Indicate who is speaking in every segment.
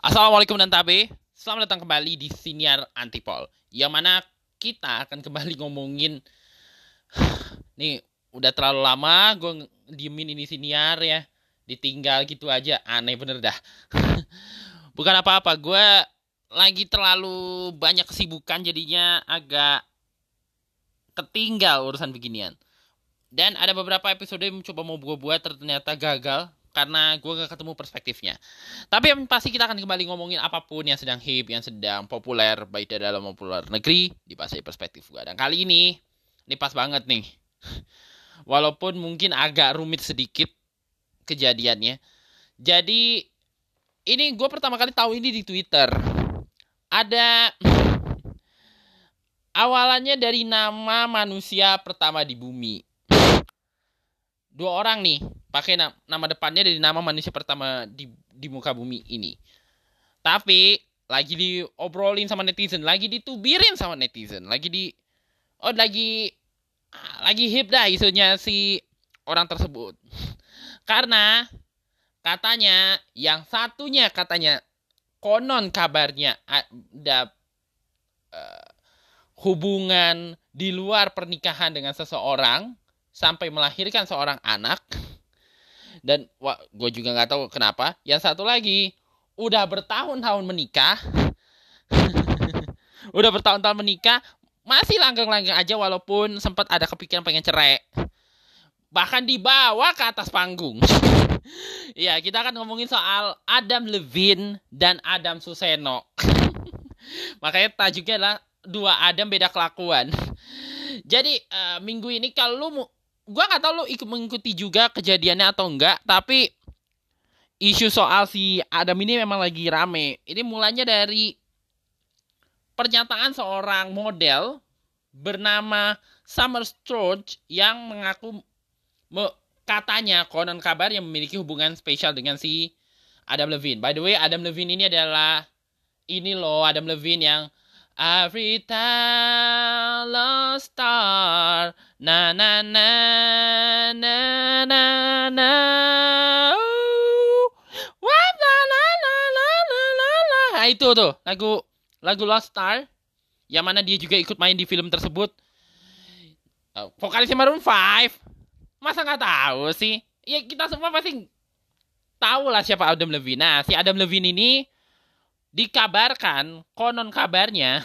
Speaker 1: Assalamualaikum dan tabe, selamat datang kembali di Siniar Antipol Yang mana kita akan kembali ngomongin Nih, udah terlalu lama gue diemin ini Siniar ya. Ditinggal gitu aja, aneh bener dah. Bukan apa-apa, gue lagi terlalu banyak kesibukan jadinya agak ketinggal urusan beginian. Dan ada beberapa episode yang coba mau gue buat ternyata gagal karena gue gak ketemu perspektifnya. Tapi yang pasti kita akan kembali ngomongin apa pun yang sedang hip, yang sedang populer, baik di dalam maupun luar negeri, di dari perspektif gue. Dan kali ini, ini pas banget nih. Walaupun mungkin agak rumit sedikit kejadiannya. Jadi, ini gue pertama kali tahu ini di Twitter. Ada awalannya dari nama manusia pertama di bumi. Dua orang nih pakai na nama depannya dari nama manusia pertama di di muka bumi ini. Tapi lagi diobrolin sama netizen, lagi ditubirin sama netizen, lagi di oh lagi lagi hip dah isunya si orang tersebut. Karena katanya yang satunya katanya konon kabarnya ada uh, hubungan di luar pernikahan dengan seseorang sampai melahirkan seorang anak dan gue juga nggak tahu kenapa. Yang satu lagi udah bertahun-tahun menikah, udah bertahun-tahun menikah, masih langgeng-langgeng aja walaupun sempat ada kepikiran pengen cerai. Bahkan dibawa ke atas panggung. ya, kita akan ngomongin soal Adam Levine dan Adam Suseno. Makanya tajuknya adalah dua Adam beda kelakuan. Jadi uh, minggu ini kalau lu gua nggak tahu lu ikut mengikuti juga kejadiannya atau enggak, tapi isu soal si Adam ini memang lagi rame. Ini mulanya dari pernyataan seorang model bernama Summer Sturge yang mengaku me, katanya konon kabar yang memiliki hubungan spesial dengan si Adam Levine. By the way, Adam Levine ini adalah ini loh Adam Levine yang Every time lost star na na na na na na What la la la la la la la Nah itu tuh lagu lagu Lost Star yang mana dia juga ikut main di film tersebut. Uh, vokalisnya Maroon 5. Masa nggak tahu sih? Ya kita semua pasti tahu lah siapa Adam Levine. Nah, si Adam Levine ini dikabarkan konon kabarnya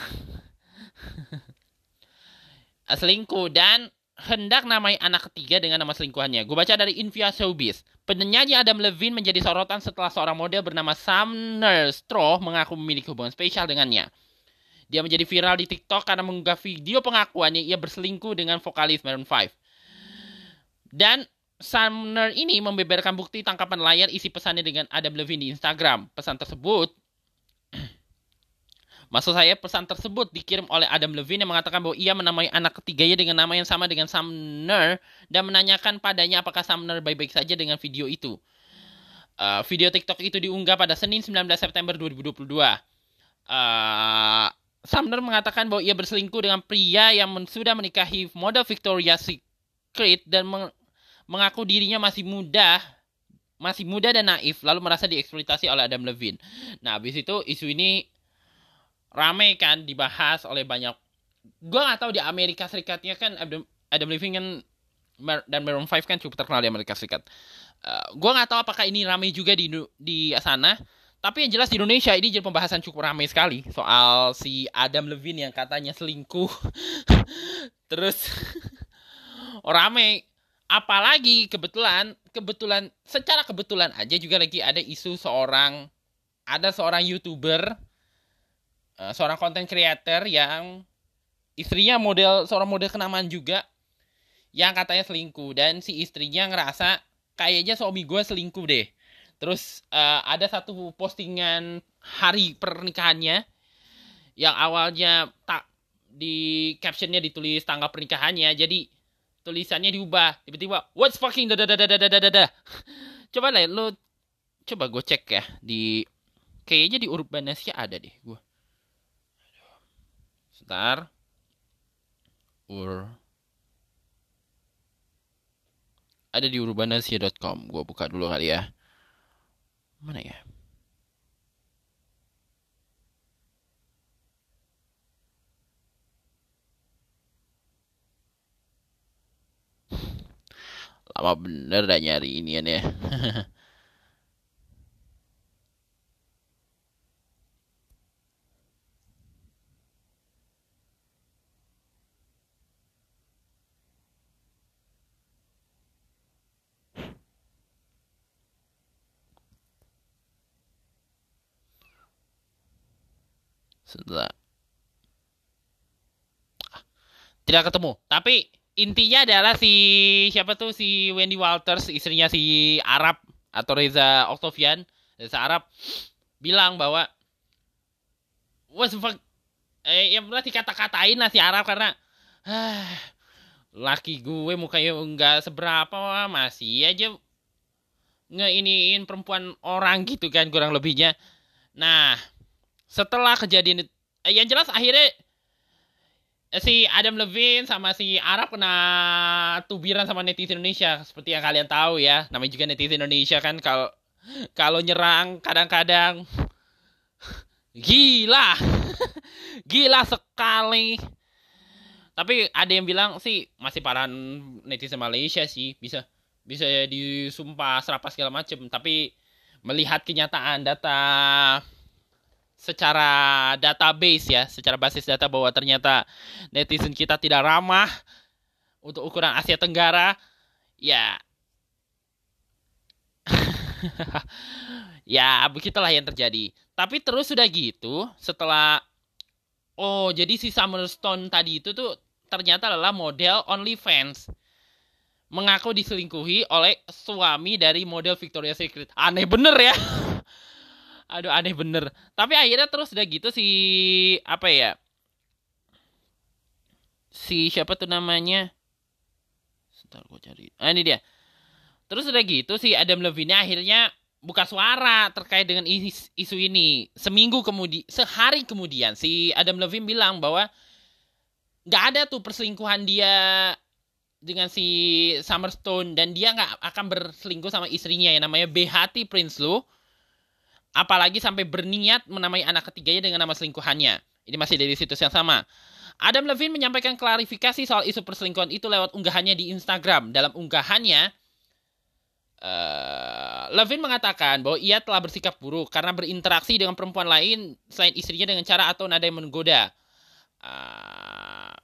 Speaker 1: selingkuh dan hendak namai anak ketiga dengan nama selingkuhannya. Gue baca dari Invia Showbiz. Penyanyi Adam Levine menjadi sorotan setelah seorang model bernama Sumner Straw mengaku memiliki hubungan spesial dengannya. Dia menjadi viral di TikTok karena mengunggah video pengakuannya ia berselingkuh dengan vokalis Maroon 5. Dan Sumner ini membeberkan bukti tangkapan layar isi pesannya dengan Adam Levine di Instagram. Pesan tersebut Maksud saya pesan tersebut dikirim oleh Adam Levine yang mengatakan bahwa ia menamai anak ketiganya dengan nama yang sama dengan Sumner dan menanyakan padanya apakah Sumner baik-baik saja dengan video itu. Uh, video TikTok itu diunggah pada Senin 19 September 2022. Uh, Sumner mengatakan bahwa ia berselingkuh dengan pria yang sudah menikahi model Victoria's Secret dan meng mengaku dirinya masih muda masih muda dan naif lalu merasa dieksploitasi oleh Adam Levine. Nah, habis itu isu ini rame kan dibahas oleh banyak gue nggak tahu di Amerika Serikatnya kan Adam, Adam Levine kan dan Maroon 5 kan cukup terkenal di Amerika Serikat. Uh, gue nggak tahu apakah ini ramai juga di di sana. Tapi yang jelas di Indonesia ini jadi pembahasan cukup ramai sekali soal si Adam Levine yang katanya selingkuh. Terus ramai. Apalagi kebetulan, kebetulan secara kebetulan aja juga lagi ada isu seorang ada seorang youtuber uh, seorang content creator yang istrinya model seorang model kenamaan juga yang katanya selingkuh. Dan si istrinya ngerasa kayaknya suami gue selingkuh deh. Terus uh, ada satu postingan hari pernikahannya yang awalnya tak di captionnya ditulis tanggal pernikahannya jadi tulisannya diubah. Tiba-tiba what's fucking da da da da da da da coba lah lo coba gue cek ya di kayaknya di Urbanesia ada deh gue Sebentar. Ur. Ada di urbanasia.com. Gua buka dulu kali ya. mana ya lama bener dah nyari ini ya setelah tidak ketemu. Tapi intinya adalah si siapa tuh si Wendy Walters istrinya si Arab atau Reza Octavian Reza Arab bilang bahwa was fuck. Eh yang berarti kata-katain lah si Arab karena ah, laki gue mukanya enggak seberapa masih aja ngeiniin perempuan orang gitu kan kurang lebihnya. Nah setelah kejadian itu, eh, yang jelas akhirnya eh, si Adam Levine sama si Arab kena tubiran sama netizen Indonesia seperti yang kalian tahu ya. Namanya juga netizen Indonesia kan kalau kalau nyerang kadang-kadang gila gila sekali. Tapi ada yang bilang sih masih para netizen Malaysia sih bisa bisa disumpah serapa segala macam tapi melihat kenyataan data secara database ya, secara basis data bahwa ternyata netizen kita tidak ramah untuk ukuran Asia Tenggara, ya ya begitulah yang terjadi. Tapi terus sudah gitu, setelah oh jadi si Summerstone tadi itu tuh ternyata adalah model OnlyFans mengaku diselingkuhi oleh suami dari model Victoria's Secret. Aneh bener ya. aduh aneh bener. Tapi akhirnya terus udah gitu si apa ya si siapa tuh namanya? Sebentar gue cari. Ah ini dia. Terus udah gitu si Adam Levine akhirnya buka suara terkait dengan isu, ini. Seminggu kemudian sehari kemudian si Adam Levine bilang bahwa nggak ada tuh perselingkuhan dia dengan si Summerstone dan dia nggak akan berselingkuh sama istrinya yang namanya Behati Prince Lu apalagi sampai berniat menamai anak ketiganya dengan nama selingkuhannya. Ini masih dari situs yang sama. Adam Levine menyampaikan klarifikasi soal isu perselingkuhan itu lewat unggahannya di Instagram. Dalam unggahannya, uh, Levine mengatakan bahwa ia telah bersikap buruk karena berinteraksi dengan perempuan lain selain istrinya dengan cara atau nada yang menggoda. Uh,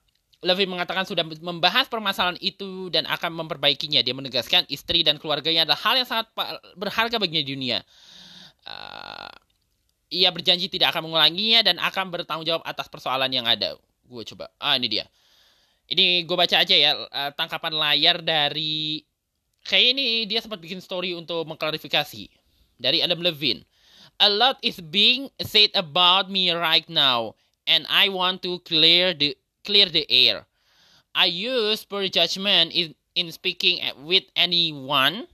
Speaker 1: Levine mengatakan sudah membahas permasalahan itu dan akan memperbaikinya. Dia menegaskan istri dan keluarganya adalah hal yang sangat berharga baginya di dunia uh, ia berjanji tidak akan mengulanginya dan akan bertanggung jawab atas persoalan yang ada. Gue coba. Ah, ini dia. Ini gue baca aja ya uh, tangkapan layar dari kayak ini dia sempat bikin story untuk mengklarifikasi dari Adam Levine. A lot is being said about me right now and I want to clear the clear the air. I use poor judgment in, in speaking with anyone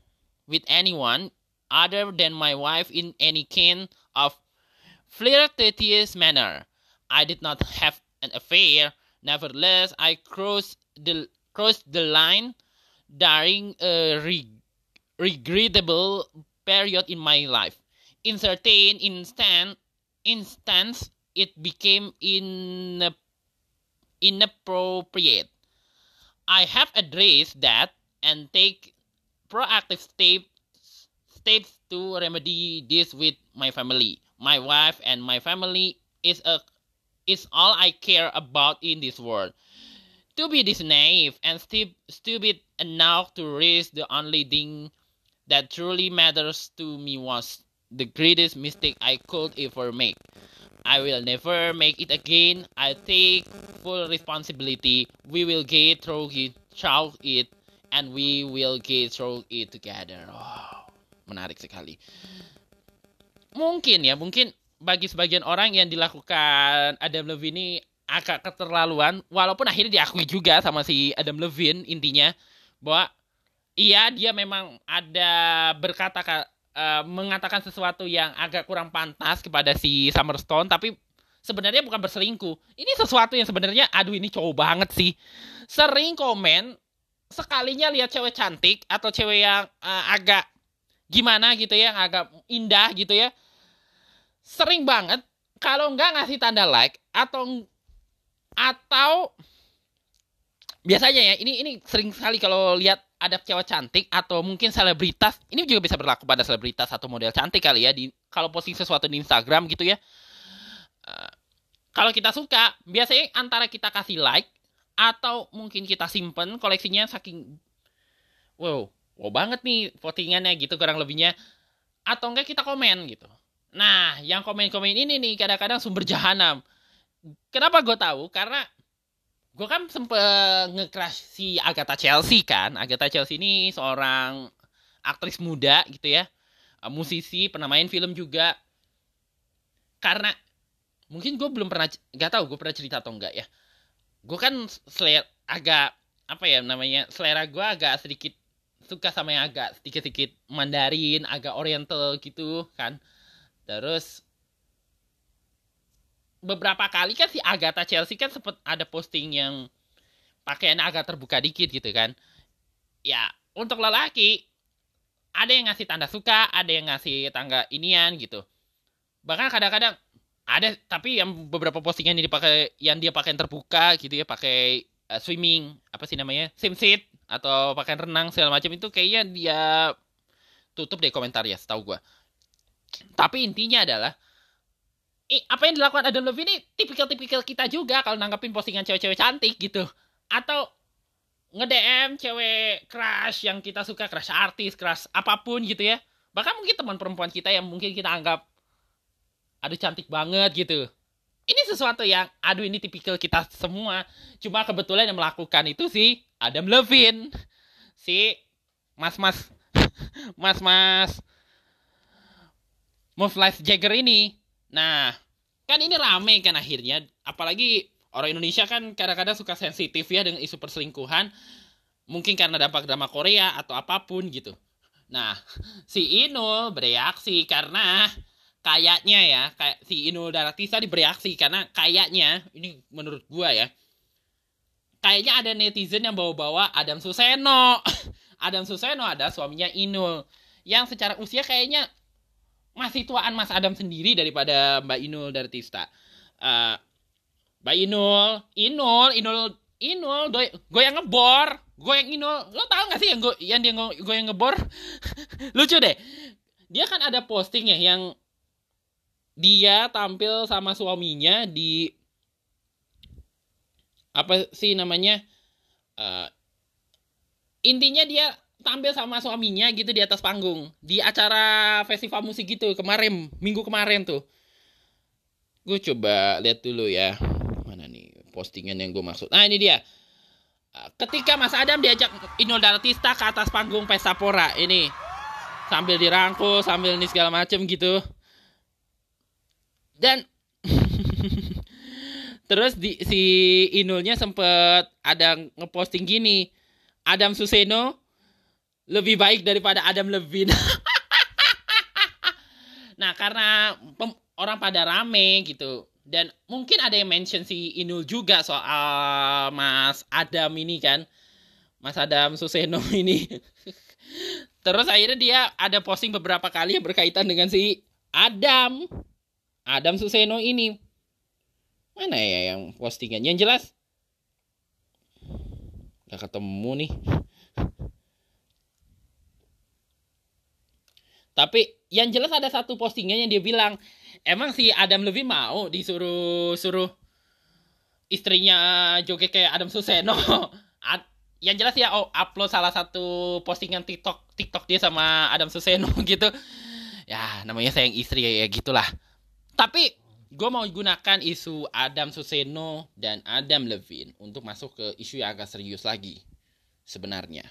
Speaker 1: with anyone other than my wife in any kind of flirtatious manner. I did not have an affair. Nevertheless, I crossed the crossed the line during a reg- regrettable period in my life. In certain instant, instance, it became in, inappropriate. I have addressed that and take proactive steps steps to remedy this with my family. My wife and my family is a is all I care about in this world. To be this naive and stu- stupid enough to risk the only thing that truly matters to me was the greatest mistake I could ever make. I will never make it again. I take full responsibility. We will get through it, through it, and we will get through it together. Oh. Menarik sekali. Mungkin ya, mungkin bagi sebagian orang yang dilakukan Adam Levine ini agak keterlaluan, walaupun akhirnya diakui juga sama si Adam Levine intinya bahwa iya dia memang ada berkata uh, mengatakan sesuatu yang agak kurang pantas kepada si Summerstone, tapi sebenarnya bukan berselingkuh. Ini sesuatu yang sebenarnya aduh ini cowok banget sih. Sering komen sekalinya lihat cewek cantik atau cewek yang uh, agak gimana gitu ya agak indah gitu ya. Sering banget kalau nggak ngasih tanda like atau atau biasanya ya ini ini sering sekali kalau lihat ada cewek cantik atau mungkin selebritas ini juga bisa berlaku pada selebritas atau model cantik kali ya di kalau posting sesuatu di Instagram gitu ya. Uh, kalau kita suka biasanya antara kita kasih like atau mungkin kita simpen koleksinya saking wow wow banget nih votingannya gitu kurang lebihnya. Atau enggak kita komen gitu. Nah yang komen-komen ini nih kadang-kadang sumber jahanam. Kenapa gue tahu? Karena gue kan sempet nge-crush si Agatha Chelsea kan. Agatha Chelsea ini seorang aktris muda gitu ya. Uh, musisi pernah main film juga. Karena mungkin gue belum pernah nggak tahu gue pernah cerita atau enggak ya. Gue kan selera agak apa ya namanya selera gue agak sedikit suka sama yang agak sedikit-sedikit Mandarin agak Oriental gitu kan terus beberapa kali kan si Agatha Chelsea kan sempet ada posting yang pakaian agak terbuka dikit gitu kan. Ya, untuk lelaki ada yang ngasih tanda suka, ada yang ngasih tangga inian gitu. Bahkan kadang-kadang ada tapi yang beberapa postingan yang dipakai yang dia pakai terbuka gitu ya, pakai uh, swimming, apa sih namanya? swimsuit atau pakaian renang segala macam itu kayaknya dia tutup deh komentar ya, setahu gua. Tapi intinya adalah eh, apa yang dilakukan Adam Levine ini tipikal-tipikal kita juga kalau nanggapin postingan cewek-cewek cantik gitu. Atau nge-DM cewek crush yang kita suka, crush artis, crush apa pun gitu ya. Bahkan mungkin teman perempuan kita yang mungkin kita anggap aduh cantik banget gitu. Ini sesuatu yang aduh ini tipikal kita semua. Cuma kebetulan yang melakukan itu sih Adam Levine. Si mas-mas mas-mas Move Life Jagger ini Nah, kan ini rame kan akhirnya, apalagi orang Indonesia kan kadang-kadang suka sensitif ya dengan isu perselingkuhan, mungkin karena dampak drama Korea atau apa pun gitu. Nah, si Inul bereaksi karena kayaknya ya, kayak si Inul Daratista bereaksi karena kayaknya ini menurut gua ya. Kayaknya ada netizen yang bawa-bawa Adam Suseno. Adam Suseno ada suaminya Inul yang secara usia kayaknya masih tuaan Mas Adam sendiri daripada Mbak Inul dari Tista. Uh, Mbak Inul, Inul, Inul, Inul, gue yang ngebor, gue yang Inul. Lo tau gak sih yang gue yang dia gue yang ngebor? Lucu deh. Dia kan ada posting ya yang dia tampil sama suaminya di apa sih namanya? Uh, intinya dia tampil sama suaminya gitu di atas panggung. Di acara festival musik gitu kemarin minggu kemarin tuh. Gue coba lihat dulu ya mana nih postingan yang gue maksud. Nah ini dia. Ketika Mas Adam diajak Inul Daratista ke atas panggung Pesta Pora ini sambil dirangkul sambil ini segala macem gitu dan terus di, si Inulnya sempet ada ngeposting gini Adam Suseno lebih baik daripada Adam Levine. nah, karena orang pada rame gitu. Dan mungkin ada yang mention si Inul juga soal Mas Adam ini kan. Mas Adam Suseno ini. Terus akhirnya dia ada posting beberapa kali yang berkaitan dengan si Adam. Adam Suseno ini. Mana ya yang postingannya? Yang jelas. Gak ketemu nih. Tapi yang jelas ada satu postingan yang dia bilang, emang si Adam Levine mau disuruh suruh istrinya joget kayak Adam Suseno. yang jelas ya oh, upload salah satu postingan TikTok TikTok dia sama Adam Suseno gitu. Ya, namanya sayang istri ya, ya gitulah. Tapi gue mau gunakan isu Adam Suseno dan Adam Levine untuk masuk ke isu yang agak serius lagi sebenarnya.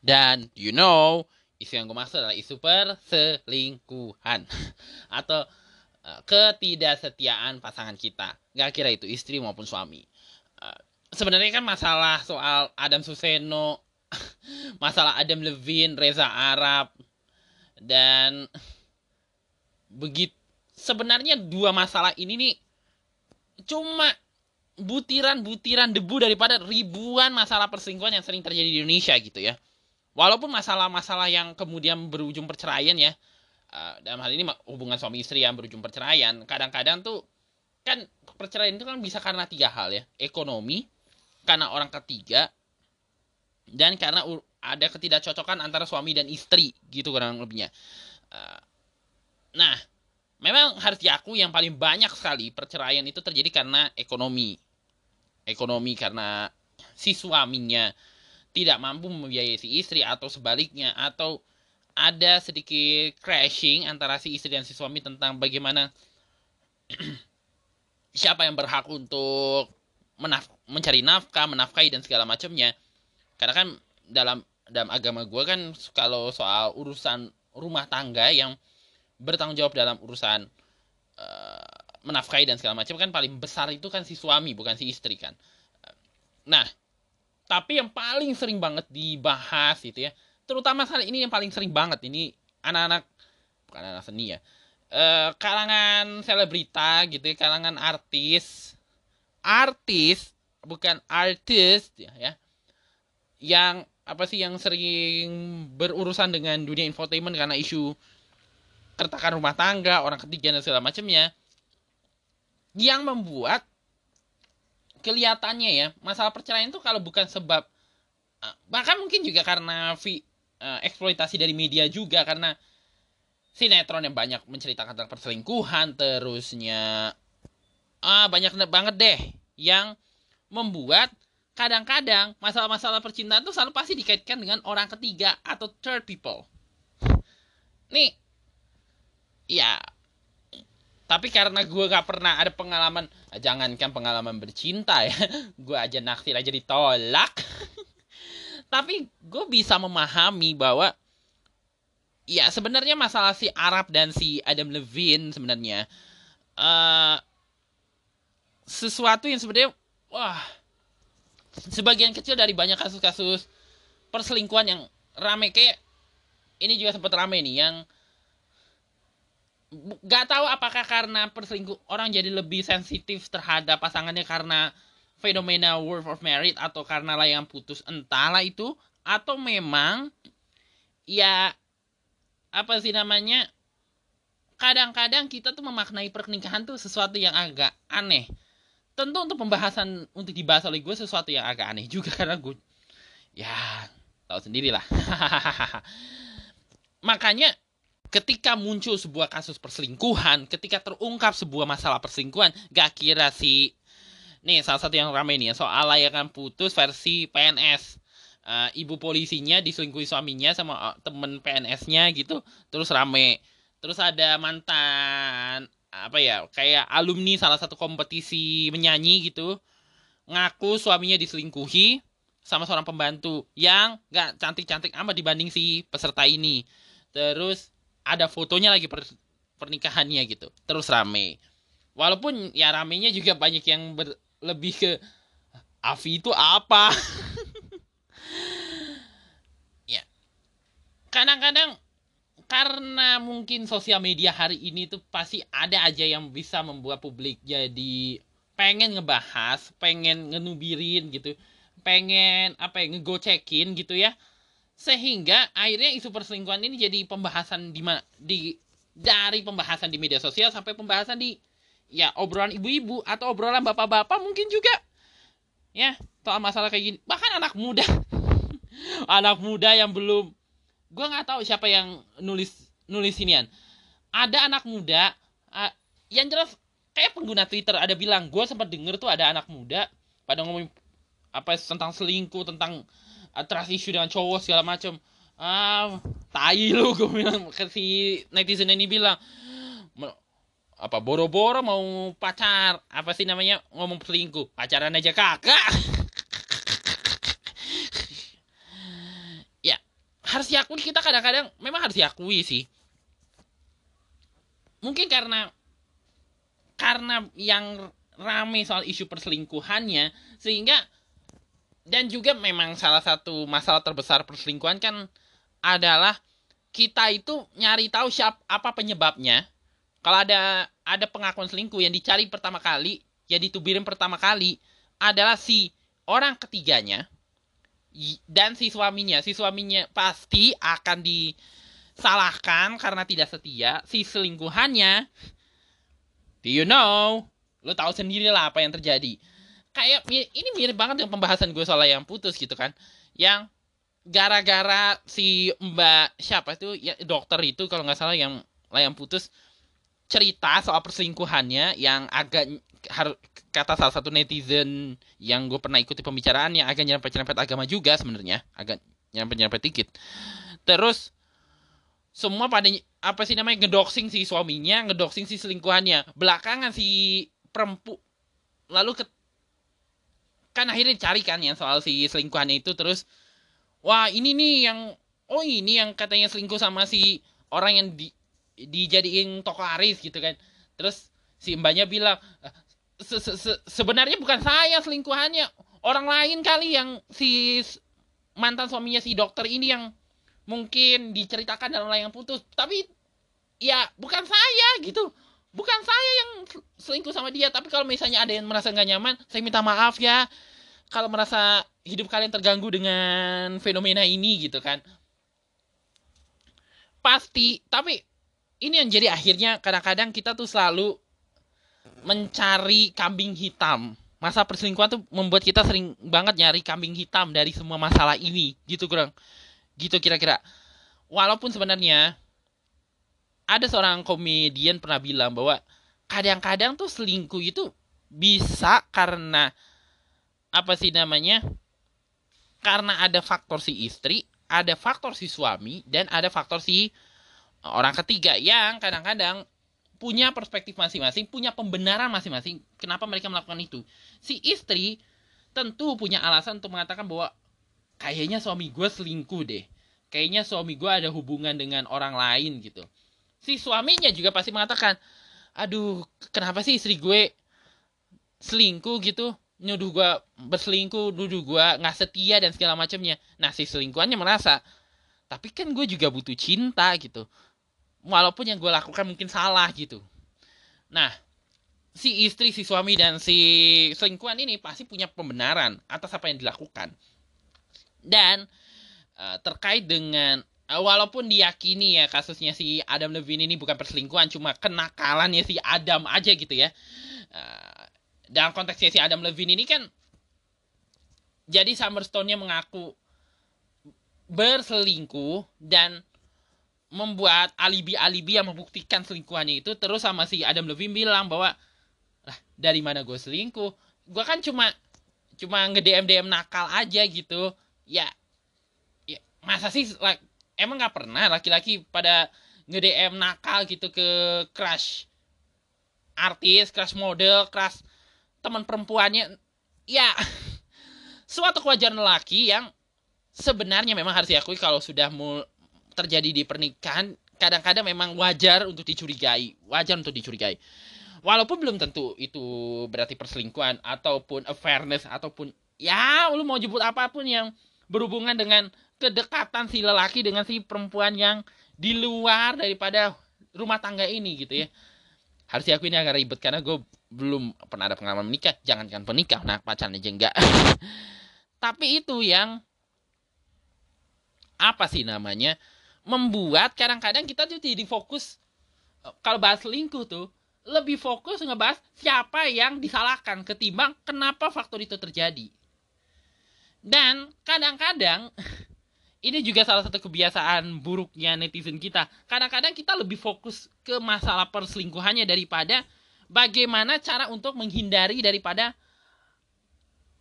Speaker 1: Dan you know, isu yang gue maksud adalah isu perselingkuhan. Atau uh, ketidaksetiaan pasangan kita. Nggak kira itu istri maupun suami. Uh, sebenarnya kan masalah soal Adam Suseno masalah Adam Levine Reza Arab dan begitu sebenarnya dua masalah ini nih cuma butiran-butiran debu daripada ribuan masalah perselingkuhan yang sering terjadi di Indonesia gitu ya. Walaupun masalah-masalah yang kemudian berujung perceraian ya uh, dalam hal ini hubungan suami istri yang berujung perceraian kadang-kadang tuh kan perceraian itu kan bisa karena tiga hal ya. Ekonomi karena orang ketiga dan karena ada ketidakcocokan antara suami dan istri gitu kurang lebihnya. Uh, nah memang harus diakui yang paling banyak sekali perceraian itu terjadi karena ekonomi ekonomi karena si suaminya tidak mampu membiayai si istri atau sebaliknya atau ada sedikit crashing antara si istri dan si suami tentang bagaimana siapa yang berhak untuk menaf mencari nafkah, menafkahi dan segala macamnya. Karena kan dalam dalam agama gue kan kalau soal urusan rumah tangga yang bertanggung jawab dalam urusan uh, menafkahi dan segala macam kan paling besar itu kan si suami bukan si istri kan. Nah, tapi yang paling sering banget dibahas itu ya, terutama saat ini yang paling sering banget ini anak-anak bukan anak seni ya, eh, kalangan selebrita gitu ya, kalangan artis, artis bukan artis ya, ya, yang apa sih yang sering berurusan dengan dunia infotainment karena isu keretakan rumah tangga, orang ketiga dan segala macamnya, yang membuat kelihatannya ya masalah perceraian itu kalau bukan sebab uh, bahkan mungkin juga karena vi, uh, eksploitasi dari media juga karena sinetron yang banyak menceritakan tentang perselingkuhan terusnya ah banyak banget deh yang membuat kadang-kadang masalah-masalah percintaan itu selalu pasti dikaitkan dengan orang ketiga atau third people. Nih, ya tapi karena gue gak pernah ada pengalaman jangankan pengalaman bercinta ya gue aja naksir aja ditolak. Tapi gue bisa memahami bahwa ya sebenarnya masalah si Arab dan si Adam Levine sebenarnya uh, sesuatu yang sebenarnya wah sebagian kecil dari banyak kasus-kasus perselingkuhan yang rame kayak ini juga sempat rame nih yang gak tahu apakah karena perselingkuh orang jadi lebih sensitif terhadap pasangannya karena fenomena world of merit atau karena lah yang putus entahlah itu. Atau memang ya apa sih namanya kadang-kadang kita tuh memaknai pernikahan tuh sesuatu yang agak aneh. Tentu untuk pembahasan untuk dibahas oleh gue sesuatu yang agak aneh juga karena gue ya tahu sendirilah. Makanya ketika muncul sebuah kasus perselingkuhan, ketika terungkap sebuah masalah perselingkuhan, gak kira si nih salah satu yang ramai nih soal layakan putus versi PNS. Uh, eh, ibu polisinya diselingkuhi suaminya sama uh, temen PNS-nya gitu, terus rame. Terus ada mantan apa ya kayak alumni salah satu kompetisi menyanyi gitu ngaku suaminya diselingkuhi sama seorang pembantu yang gak cantik-cantik amat dibanding si peserta ini terus ada fotonya lagi per, pernikahannya gitu. Terus rame. Walaupun ya ramenya juga banyak yang ber, lebih ke Avi itu apa? Ya. Kadang-kadang karena mungkin sosial media hari ini tuh pasti ada aja yang bisa membuat publik jadi pengen ngebahas, pengen ngenubirin gitu, pengen apa ya ngegocekin gitu ya sehingga akhirnya isu perselingkuhan ini jadi pembahasan di di dari pembahasan di media sosial sampai pembahasan di ya obrolan ibu-ibu atau obrolan bapak-bapak mungkin juga. Ya soal masalah kayak gini. Bahkan anak muda. Anak muda yang belum gue nggak tahu siapa yang nulis nulis inian. Ada anak muda uh, yang jelas kayak pengguna Twitter ada bilang gue sempat denger tuh ada anak muda pada ngomong apa tentang selingkuh tentang trust issue dengan cowok segala macam ah tai lu gue bilang ke si netizen ini bilang apa boro-boro mau pacar? Apa sih namanya? Ngomong selingkuh. Pacaran aja kakak ya harus diakui kita kadang-kadang memang harus diakui sih. Mungkin karena karena yang rame soal isu perselingkuhannya sehingga dan juga memang salah satu masalah terbesar perselingkuhan kan adalah kita itu nyari tahu siapa apa penyebabnya. Kalau ada ada pengakuan selingkuh yang dicari pertama kali, yang ditubirin pertama kali adalah si orang ketiganya dan si suaminya. Si suaminya pasti akan disalahkan karena tidak setia si selingkuhannya. Do you know? Lo tahu sendiri lah apa yang terjadi kayak ini mirip banget dengan pembahasan gue soal yang putus gitu kan. Yang gara-gara si mbak siapa itu ya dokter itu kalau nggak salah yang layang putus cerita soal perselingkuhannya yang agak kata salah satu netizen yang gue pernah ikuti pembicaraannya agak nyerempet-nyerempet agama juga sebenarnya agak nyerempet-nyerempet dikit. Terus semua pada apa sih namanya ngedoxing si suaminya ngedoxing si selingkuhannya. Belakangan si perempu lalu ke kan akhirnya dicari kan yang soal si selingkuhannya itu terus wah ini nih yang oh ini yang katanya selingkuh sama si orang yang di dijadiin toko aris gitu kan. Terus si mbaknya bilang se -se -se sebenarnya bukan saya selingkuhannya orang lain kali yang si mantan suaminya si dokter ini yang mungkin diceritakan dalam layang putus. Tapi ya bukan saya gitu bukan saya yang selingkuh sama dia tapi kalau misalnya ada yang merasa nggak nyaman saya minta maaf ya kalau merasa hidup kalian terganggu dengan fenomena ini gitu kan pasti tapi ini yang jadi akhirnya kadang-kadang kita tuh selalu mencari kambing hitam. Masa perselingkuhan tuh membuat kita sering banget nyari kambing hitam dari semua masalah ini, gitu kurang. Gitu kira-kira. Walaupun sebenarnya ada seorang komedian pernah bilang bahwa kadang-kadang tuh selingkuh itu bisa karena apa sih namanya? Karena ada faktor si istri, ada faktor si suami, dan ada faktor si orang ketiga yang kadang-kadang punya perspektif masing-masing, punya pembenaran masing-masing kenapa mereka melakukan itu. Si istri tentu punya alasan untuk mengatakan bahwa kayaknya suami gue selingkuh deh. Kayaknya suami gue ada hubungan dengan orang lain gitu. Si suaminya juga pasti mengatakan, aduh kenapa sih istri gue selingkuh gitu. Nuduh gue berselingkuh, nuduh gue nggak setia dan segala macamnya. Nah si selingkuhannya merasa, tapi kan gue juga butuh cinta gitu walaupun yang gue lakukan mungkin salah gitu nah si istri si suami dan si selingkuhan ini pasti punya pembenaran atas apa yang dilakukan dan uh, terkait dengan walaupun diyakini ya kasusnya si Adam Levine ini bukan perselingkuhan cuma kenakalannya si Adam aja gitu ya. Uh, dalam konteksnya si Adam Levine ini kan jadi Summerstone-nya mengaku berselingkuh dan membuat alibi-alibi yang membuktikan selingkuhannya itu. Terus sama si Adam Levine bilang bahwa lah dari mana gue selingkuh? Gue kan cuma cuma nge DM DM nakal aja gitu. Ya, ya masa sih like, emang nggak pernah laki-laki pada nge DM nakal gitu ke crush artis crush model crush teman perempuannya ya suatu kewajaran laki yang sebenarnya memang harus diakui kalau sudah mul terjadi di pernikahan kadang-kadang memang wajar untuk dicurigai, wajar untuk dicurigai. Walaupun belum tentu itu berarti perselingkuhan ataupun awareness ataupun ya lu mau jemput apa pun yang berhubungan dengan kedekatan si lelaki dengan si perempuan yang di luar daripada rumah tangga ini gitu ya. Harus diakui ini agak ribet karena gue belum pernah ada pengalaman menikah, jangankan penikah, nah pacaran aja enggak. Tapi itu yang apa sih namanya? membuat kadang-kadang kita tuh jadi fokus kalau bahas selingkuh tuh lebih fokus ngebahas siapa yang disalahkan ketimbang kenapa faktor itu terjadi. Dan kadang-kadang ini juga salah satu kebiasaan buruknya netizen kita. Kadang-kadang kita lebih fokus ke masalah perselingkuhannya daripada bagaimana cara untuk menghindari daripada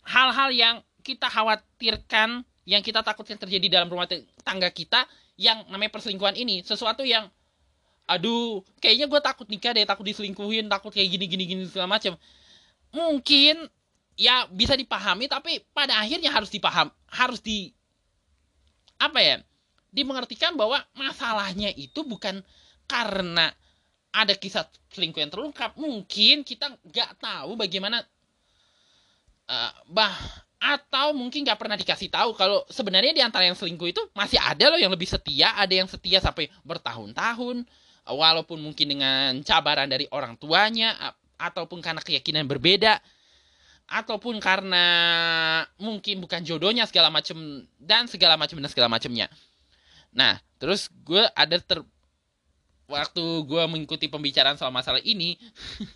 Speaker 1: hal-hal yang kita khawatirkan, yang kita takutkan terjadi dalam rumah tangga kita yang namanya perselingkuhan ini sesuatu yang aduh kayaknya gue takut nikah deh takut diselingkuhin takut kayak gini gini gini segala macam mungkin ya bisa dipahami tapi pada akhirnya harus dipaham harus di apa ya dimengertikan bahwa masalahnya itu bukan karena ada kisah selingkuh yang terungkap mungkin kita nggak tahu bagaimana uh, bah atau mungkin nggak pernah dikasih tahu kalau sebenarnya di antara yang selingkuh itu masih ada loh yang lebih setia, ada yang setia sampai bertahun-tahun, walaupun mungkin dengan cabaran dari orang tuanya ataupun karena keyakinan berbeda. Ataupun karena mungkin bukan jodohnya segala macam dan segala macam dan segala macamnya. Nah, terus gue ada ter waktu gue mengikuti pembicaraan soal masalah ini,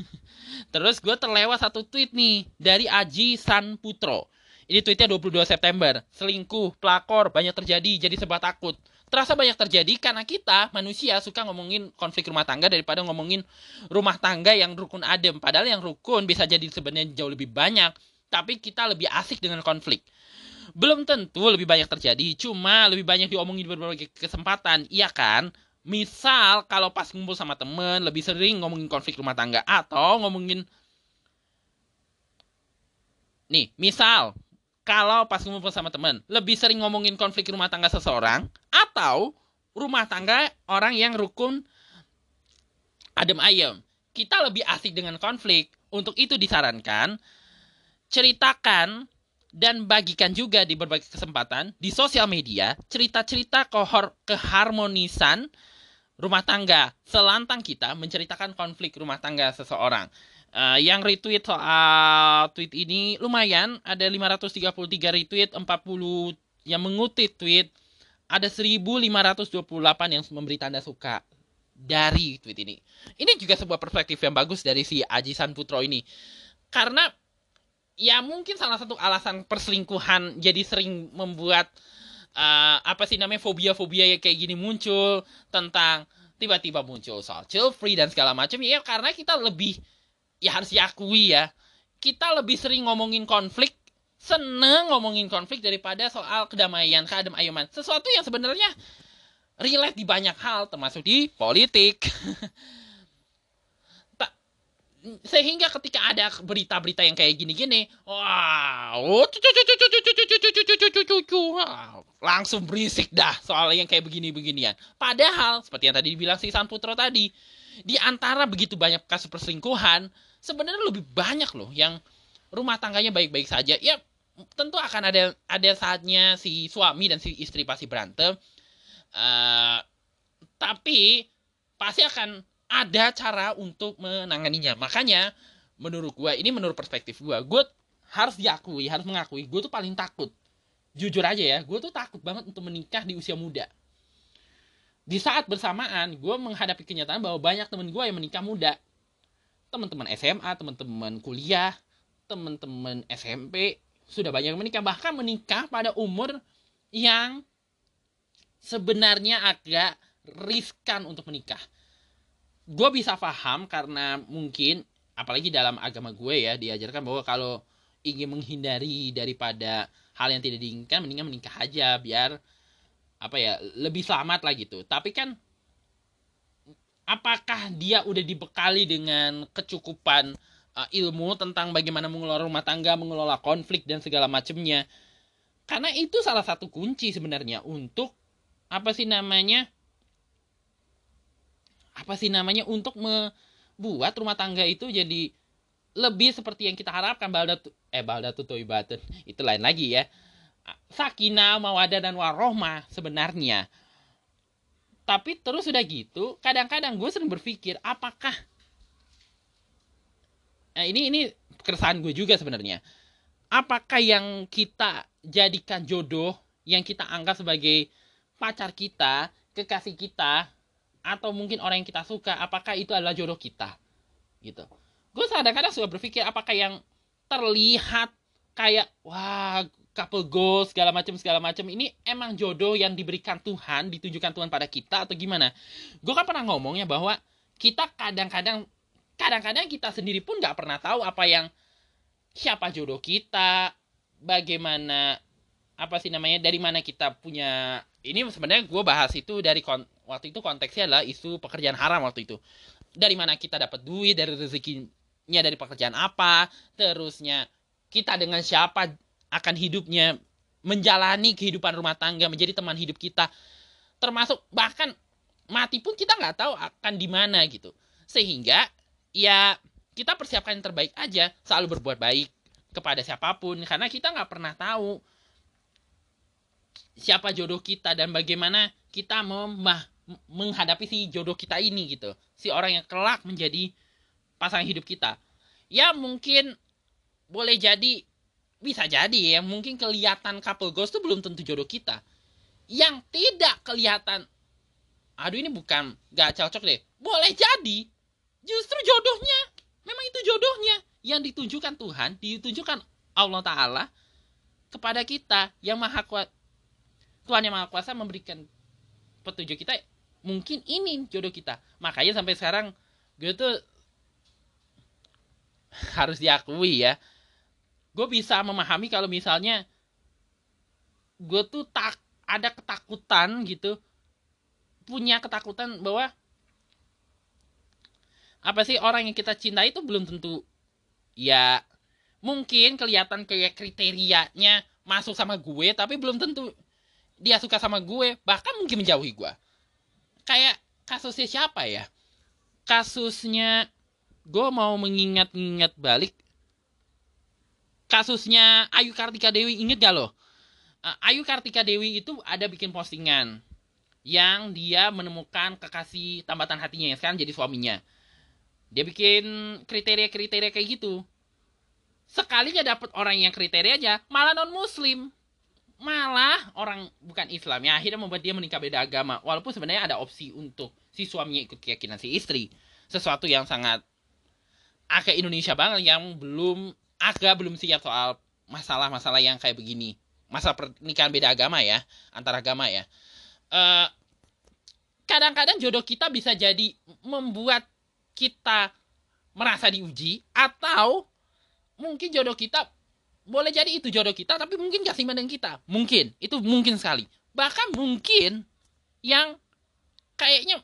Speaker 1: terus gue terlewat satu tweet nih dari Aji San Putro. Ini tweetnya 22 September. Selingkuh, pelakor, banyak terjadi, jadi sebab takut. Terasa banyak terjadi karena kita, manusia, suka ngomongin konflik rumah tangga daripada ngomongin rumah tangga yang rukun adem. Padahal yang rukun bisa jadi sebenarnya jauh lebih banyak. Tapi kita lebih asik dengan konflik. Belum tentu lebih banyak terjadi, cuma lebih banyak diomongin di berbagai kesempatan. Iya kan? Misal kalau pas ngumpul sama temen, lebih sering ngomongin konflik rumah tangga. Atau ngomongin... Nih, misal kalau pas ngumpul sama temen lebih sering ngomongin konflik rumah tangga seseorang atau rumah tangga orang yang rukun adem ayem. Kita lebih asik dengan konflik. Untuk itu disarankan ceritakan dan bagikan juga di berbagai kesempatan di sosial media cerita-cerita kohor keharmonisan rumah tangga. Selantang kita menceritakan konflik rumah tangga seseorang. Uh, yang retweet soal tweet ini lumayan, ada 533 retweet, 40 yang mengutip tweet, ada 1528 yang memberi tanda suka dari tweet ini. Ini juga sebuah perspektif yang bagus dari si Aji San Putro ini. Karena ya mungkin salah satu alasan perselingkuhan jadi sering membuat uh, apa sih namanya fobia-fobia kayak gini muncul tentang tiba-tiba muncul soal chill free dan segala macam ya karena kita lebih ya harus diakui ya kita lebih sering ngomongin konflik seneng ngomongin konflik daripada soal kedamaian keadem ayuman sesuatu yang sebenarnya relate di banyak hal termasuk di politik. Sehingga ketika ada berita-berita yang kayak gini-gini wow langsung berisik dah soal yang kayak begini-beginian padahal seperti yang tadi dibilang si San Putro tadi di antara begitu banyak kasus perselingkuhan sebenarnya lebih banyak loh yang rumah tangganya baik-baik saja. Ya tentu akan ada ada saatnya si suami dan si istri pasti berantem. Uh, tapi pasti akan ada cara untuk menanganinya. Makanya menurut gue ini menurut perspektif gue, gue harus diakui, harus mengakui, gue tuh paling takut. Jujur aja ya, gue tuh takut banget untuk menikah di usia muda. Di saat bersamaan, gue menghadapi kenyataan bahwa banyak temen gue yang menikah muda teman-teman SMA, teman-teman kuliah, teman-teman SMP sudah banyak menikah bahkan menikah pada umur yang sebenarnya agak riskan untuk menikah. Gue bisa paham karena mungkin apalagi dalam agama gue ya diajarkan bahwa kalau ingin menghindari daripada hal yang tidak diinginkan mendingan menikah aja biar apa ya lebih selamat lah gitu. Tapi kan apakah dia udah dibekali dengan kecukupan uh, ilmu tentang bagaimana mengelola rumah tangga, mengelola konflik dan segala macamnya. Karena itu salah satu kunci sebenarnya untuk apa sih namanya? Apa sih namanya untuk membuat rumah tangga itu jadi lebih seperti yang kita harapkan balda eh balda ibadah itu lain lagi ya sakinah mawadah dan warohmah sebenarnya tapi terus udah gitu kadang-kadang gue sering berpikir apakah nah ini ini keresahan gue juga sebenarnya. Apakah yang kita jadikan jodoh yang kita anggap sebagai pacar kita kekasih kita atau mungkin orang yang kita suka apakah itu adalah jodoh kita? Gitu. Gue kadang-kadang suka berpikir apakah yang terlihat kayak wah couple goals segala macam segala macam ini emang jodoh yang diberikan Tuhan ditunjukkan Tuhan pada kita atau gimana? Gue kan pernah ngomongnya bahwa kita kadang-kadang kadang-kadang kita sendiri pun nggak pernah tahu apa yang siapa jodoh kita bagaimana apa sih namanya dari mana kita punya ini sebenarnya gue bahas itu dari kon, waktu itu konteksnya adalah isu pekerjaan haram waktu itu. Dari mana kita dapat duit dari rezekinya dari pekerjaan apa terusnya kita dengan siapa akan hidupnya, menjalani kehidupan rumah tangga, menjadi teman hidup kita, termasuk bahkan mati pun kita nggak tahu akan di mana gitu. Sehingga ya kita persiapkan yang terbaik aja, selalu berbuat baik kepada siapa pun, karena kita nggak pernah tahu siapa jodoh kita dan bagaimana kita memah menghadapi si jodoh kita ini gitu. Si orang yang kelak menjadi pasangan hidup kita. Ya mungkin boleh jadi bisa jadi ya mungkin kelihatan couple goals itu belum tentu jodoh kita. Yang tidak kelihatan aduh ini bukan gak cocok deh. Boleh jadi justru jodohnya memang itu jodohnya. Yang ditunjukkan Tuhan ditunjukkan Allah Ta'ala kepada kita. Yang maha kuat Tuhan yang maha kuasa memberikan petunjuk kita mungkin ini jodoh kita. Makanya sampai sekarang gue tuh harus diakui ya gue bisa memahami kalau misalnya gue tuh tak ada ketakutan gitu. Punya ketakutan bahwa apa sih orang yang kita cintai itu belum tentu ya mungkin kelihatan kayak kriterianya masuk sama gue tapi belum tentu dia suka sama gue bahkan mungkin menjauhi gue kayak kasusnya siapa ya? Kasusnya gue mau mengingat-ingat balik kasusnya Ayu Kartika Dewi inget gak loh? Ayu Kartika Dewi itu ada bikin postingan yang dia menemukan kekasih tambatan hatinya yang sekarang jadi suaminya. Dia bikin kriteria-kriteria kayak gitu. Sekalinya dapat orang yang kriteria aja, malah non muslim. Malah orang bukan Islam ya akhirnya membuat dia menikah beda agama. Walaupun sebenarnya ada opsi untuk si suaminya ikut keyakinan si istri. Sesuatu yang sangat agak Indonesia banget yang belum agak belum siap soal masalah-masalah yang kayak begini. Masalah pernikahan beda agama ya, antar agama ya. kadang kadang-kadang jodoh kita bisa jadi membuat kita merasa diuji atau mungkin jodoh kita boleh jadi itu jodoh kita tapi mungkin gak siman dengan kita mungkin itu mungkin sekali bahkan mungkin yang kayaknya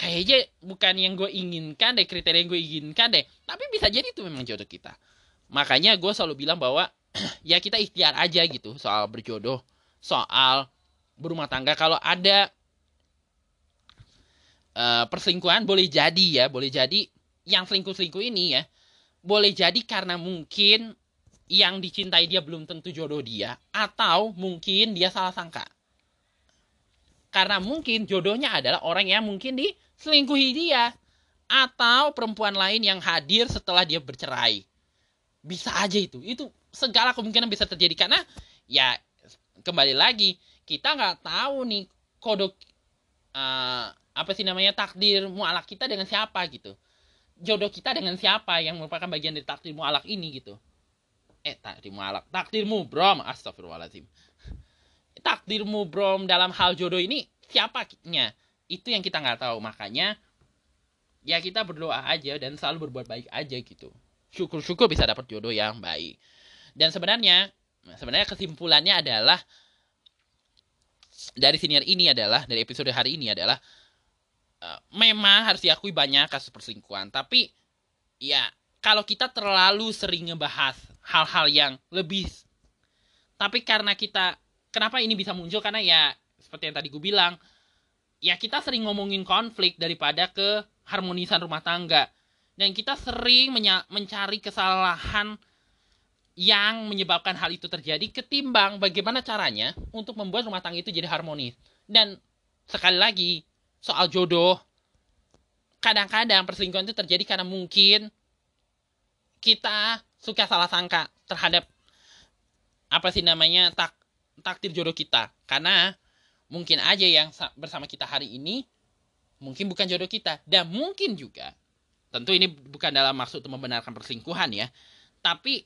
Speaker 1: kayaknya bukan yang gue inginkan deh kriteria yang gue inginkan deh. Tapi bisa jadi itu memang jodoh kita. Makanya gue selalu bilang bahwa ya kita ikhtiar aja gitu soal berjodoh soal berumah tangga. Kalau ada uh, perselingkuhan boleh jadi ya boleh jadi yang selingkuh selingkuh ini ya boleh jadi karena mungkin yang dicintai dia belum tentu jodoh dia atau mungkin dia salah sangka karena mungkin jodohnya adalah orang yang mungkin di selingkuhi dia atau perempuan lain yang hadir setelah dia bercerai. Bisa aja itu. Itu segala kemungkinan bisa terjadi karena ya kembali lagi kita nggak tahu nih kodok uh, apa sih namanya takdir mualak kita dengan siapa gitu. Jodoh kita dengan siapa yang merupakan bagian dari takdir mualak ini gitu. Eh takdir mualak, takdirmu brom, astagfirullahaladzim. Takdirmu brom dalam hal jodoh ini siapanya? itu yang kita nggak tahu. Makanya ya kita berdoa aja dan selalu berbuat baik aja gitu. Syukur-syukur bisa dapat jodoh yang baik. Dan sebenarnya sebenarnya kesimpulannya adalah dari senior ini adalah dari episode hari ini adalah uh, memang harus diakui banyak kasus perselingkuhan. Tapi ya kalau kita terlalu sering ngebahas hal-hal yang lebih tapi karena kita kenapa ini bisa muncul karena ya seperti yang tadi gue bilang ya kita sering ngomongin konflik daripada ke harmonisan rumah tangga. Dan kita sering mencari kesalahan yang menyebabkan hal itu terjadi ketimbang bagaimana caranya untuk membuat rumah tangga itu jadi harmonis. Dan sekali lagi, soal jodoh, kadang-kadang perselingkuhan itu terjadi karena mungkin kita suka salah sangka terhadap apa sih namanya tak takdir jodoh kita. Karena mungkin aja yang bersama kita hari ini mungkin bukan jodoh kita dan mungkin juga tentu ini bukan dalam maksud untuk membenarkan perselingkuhan ya tapi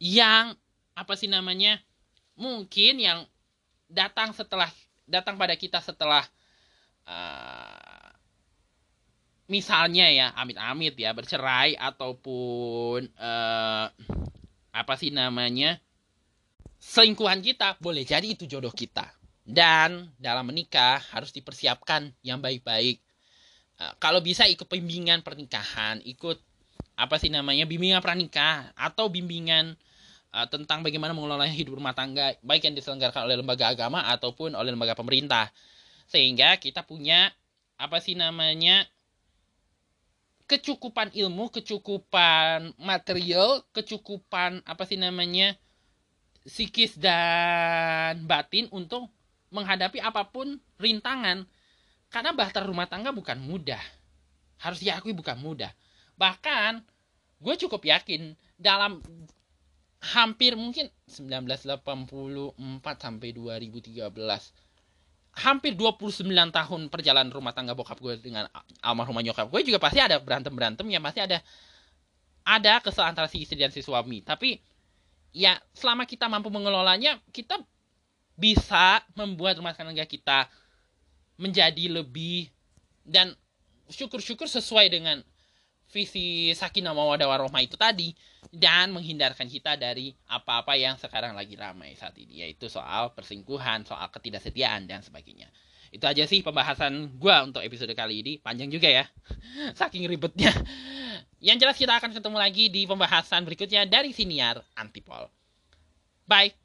Speaker 1: yang apa sih namanya mungkin yang datang setelah datang pada kita setelah uh, misalnya ya amit-amit ya bercerai ataupun uh, apa sih namanya selingkuhan kita boleh jadi itu jodoh kita. Dan dalam menikah harus dipersiapkan yang baik-baik. Uh, kalau bisa ikut bimbingan pernikahan, ikut apa sih namanya bimbingan pranikah atau bimbingan uh, tentang bagaimana mengelola hidup rumah tangga baik yang diselenggarakan oleh lembaga agama ataupun oleh lembaga pemerintah. Sehingga kita punya apa sih namanya kecukupan ilmu, kecukupan material, kecukupan apa sih namanya psikis dan batin untuk menghadapi apa pun rintangan. Karena bahtera rumah tangga bukan mudah. Harus diakui bukan mudah. bahkan gue cukup yakin dalam hampir mungkin 1984 sampai 2013 hampir 29 tahun perjalanan rumah tangga bokap gue dengan almarhumah nyokap gue juga pasti ada berantem berantem ya pasti ada ada kesalahan antara si istri dan si suami tapi ya selama kita mampu mengelolanya kita bisa membuat rumah tangga kita menjadi lebih dan syukur-syukur sesuai dengan visi sakinah mawadah warohmah itu tadi dan menghindarkan kita dari apa-apa yang sekarang lagi ramai saat ini yaitu soal persingkuhan, soal ketidaksetiaan dan sebagainya. Itu aja sih pembahasan gue untuk episode kali ini. Panjang juga ya. Saking ribetnya. Yang jelas kita akan ketemu lagi di pembahasan berikutnya dari Siniar Antipol. Bye.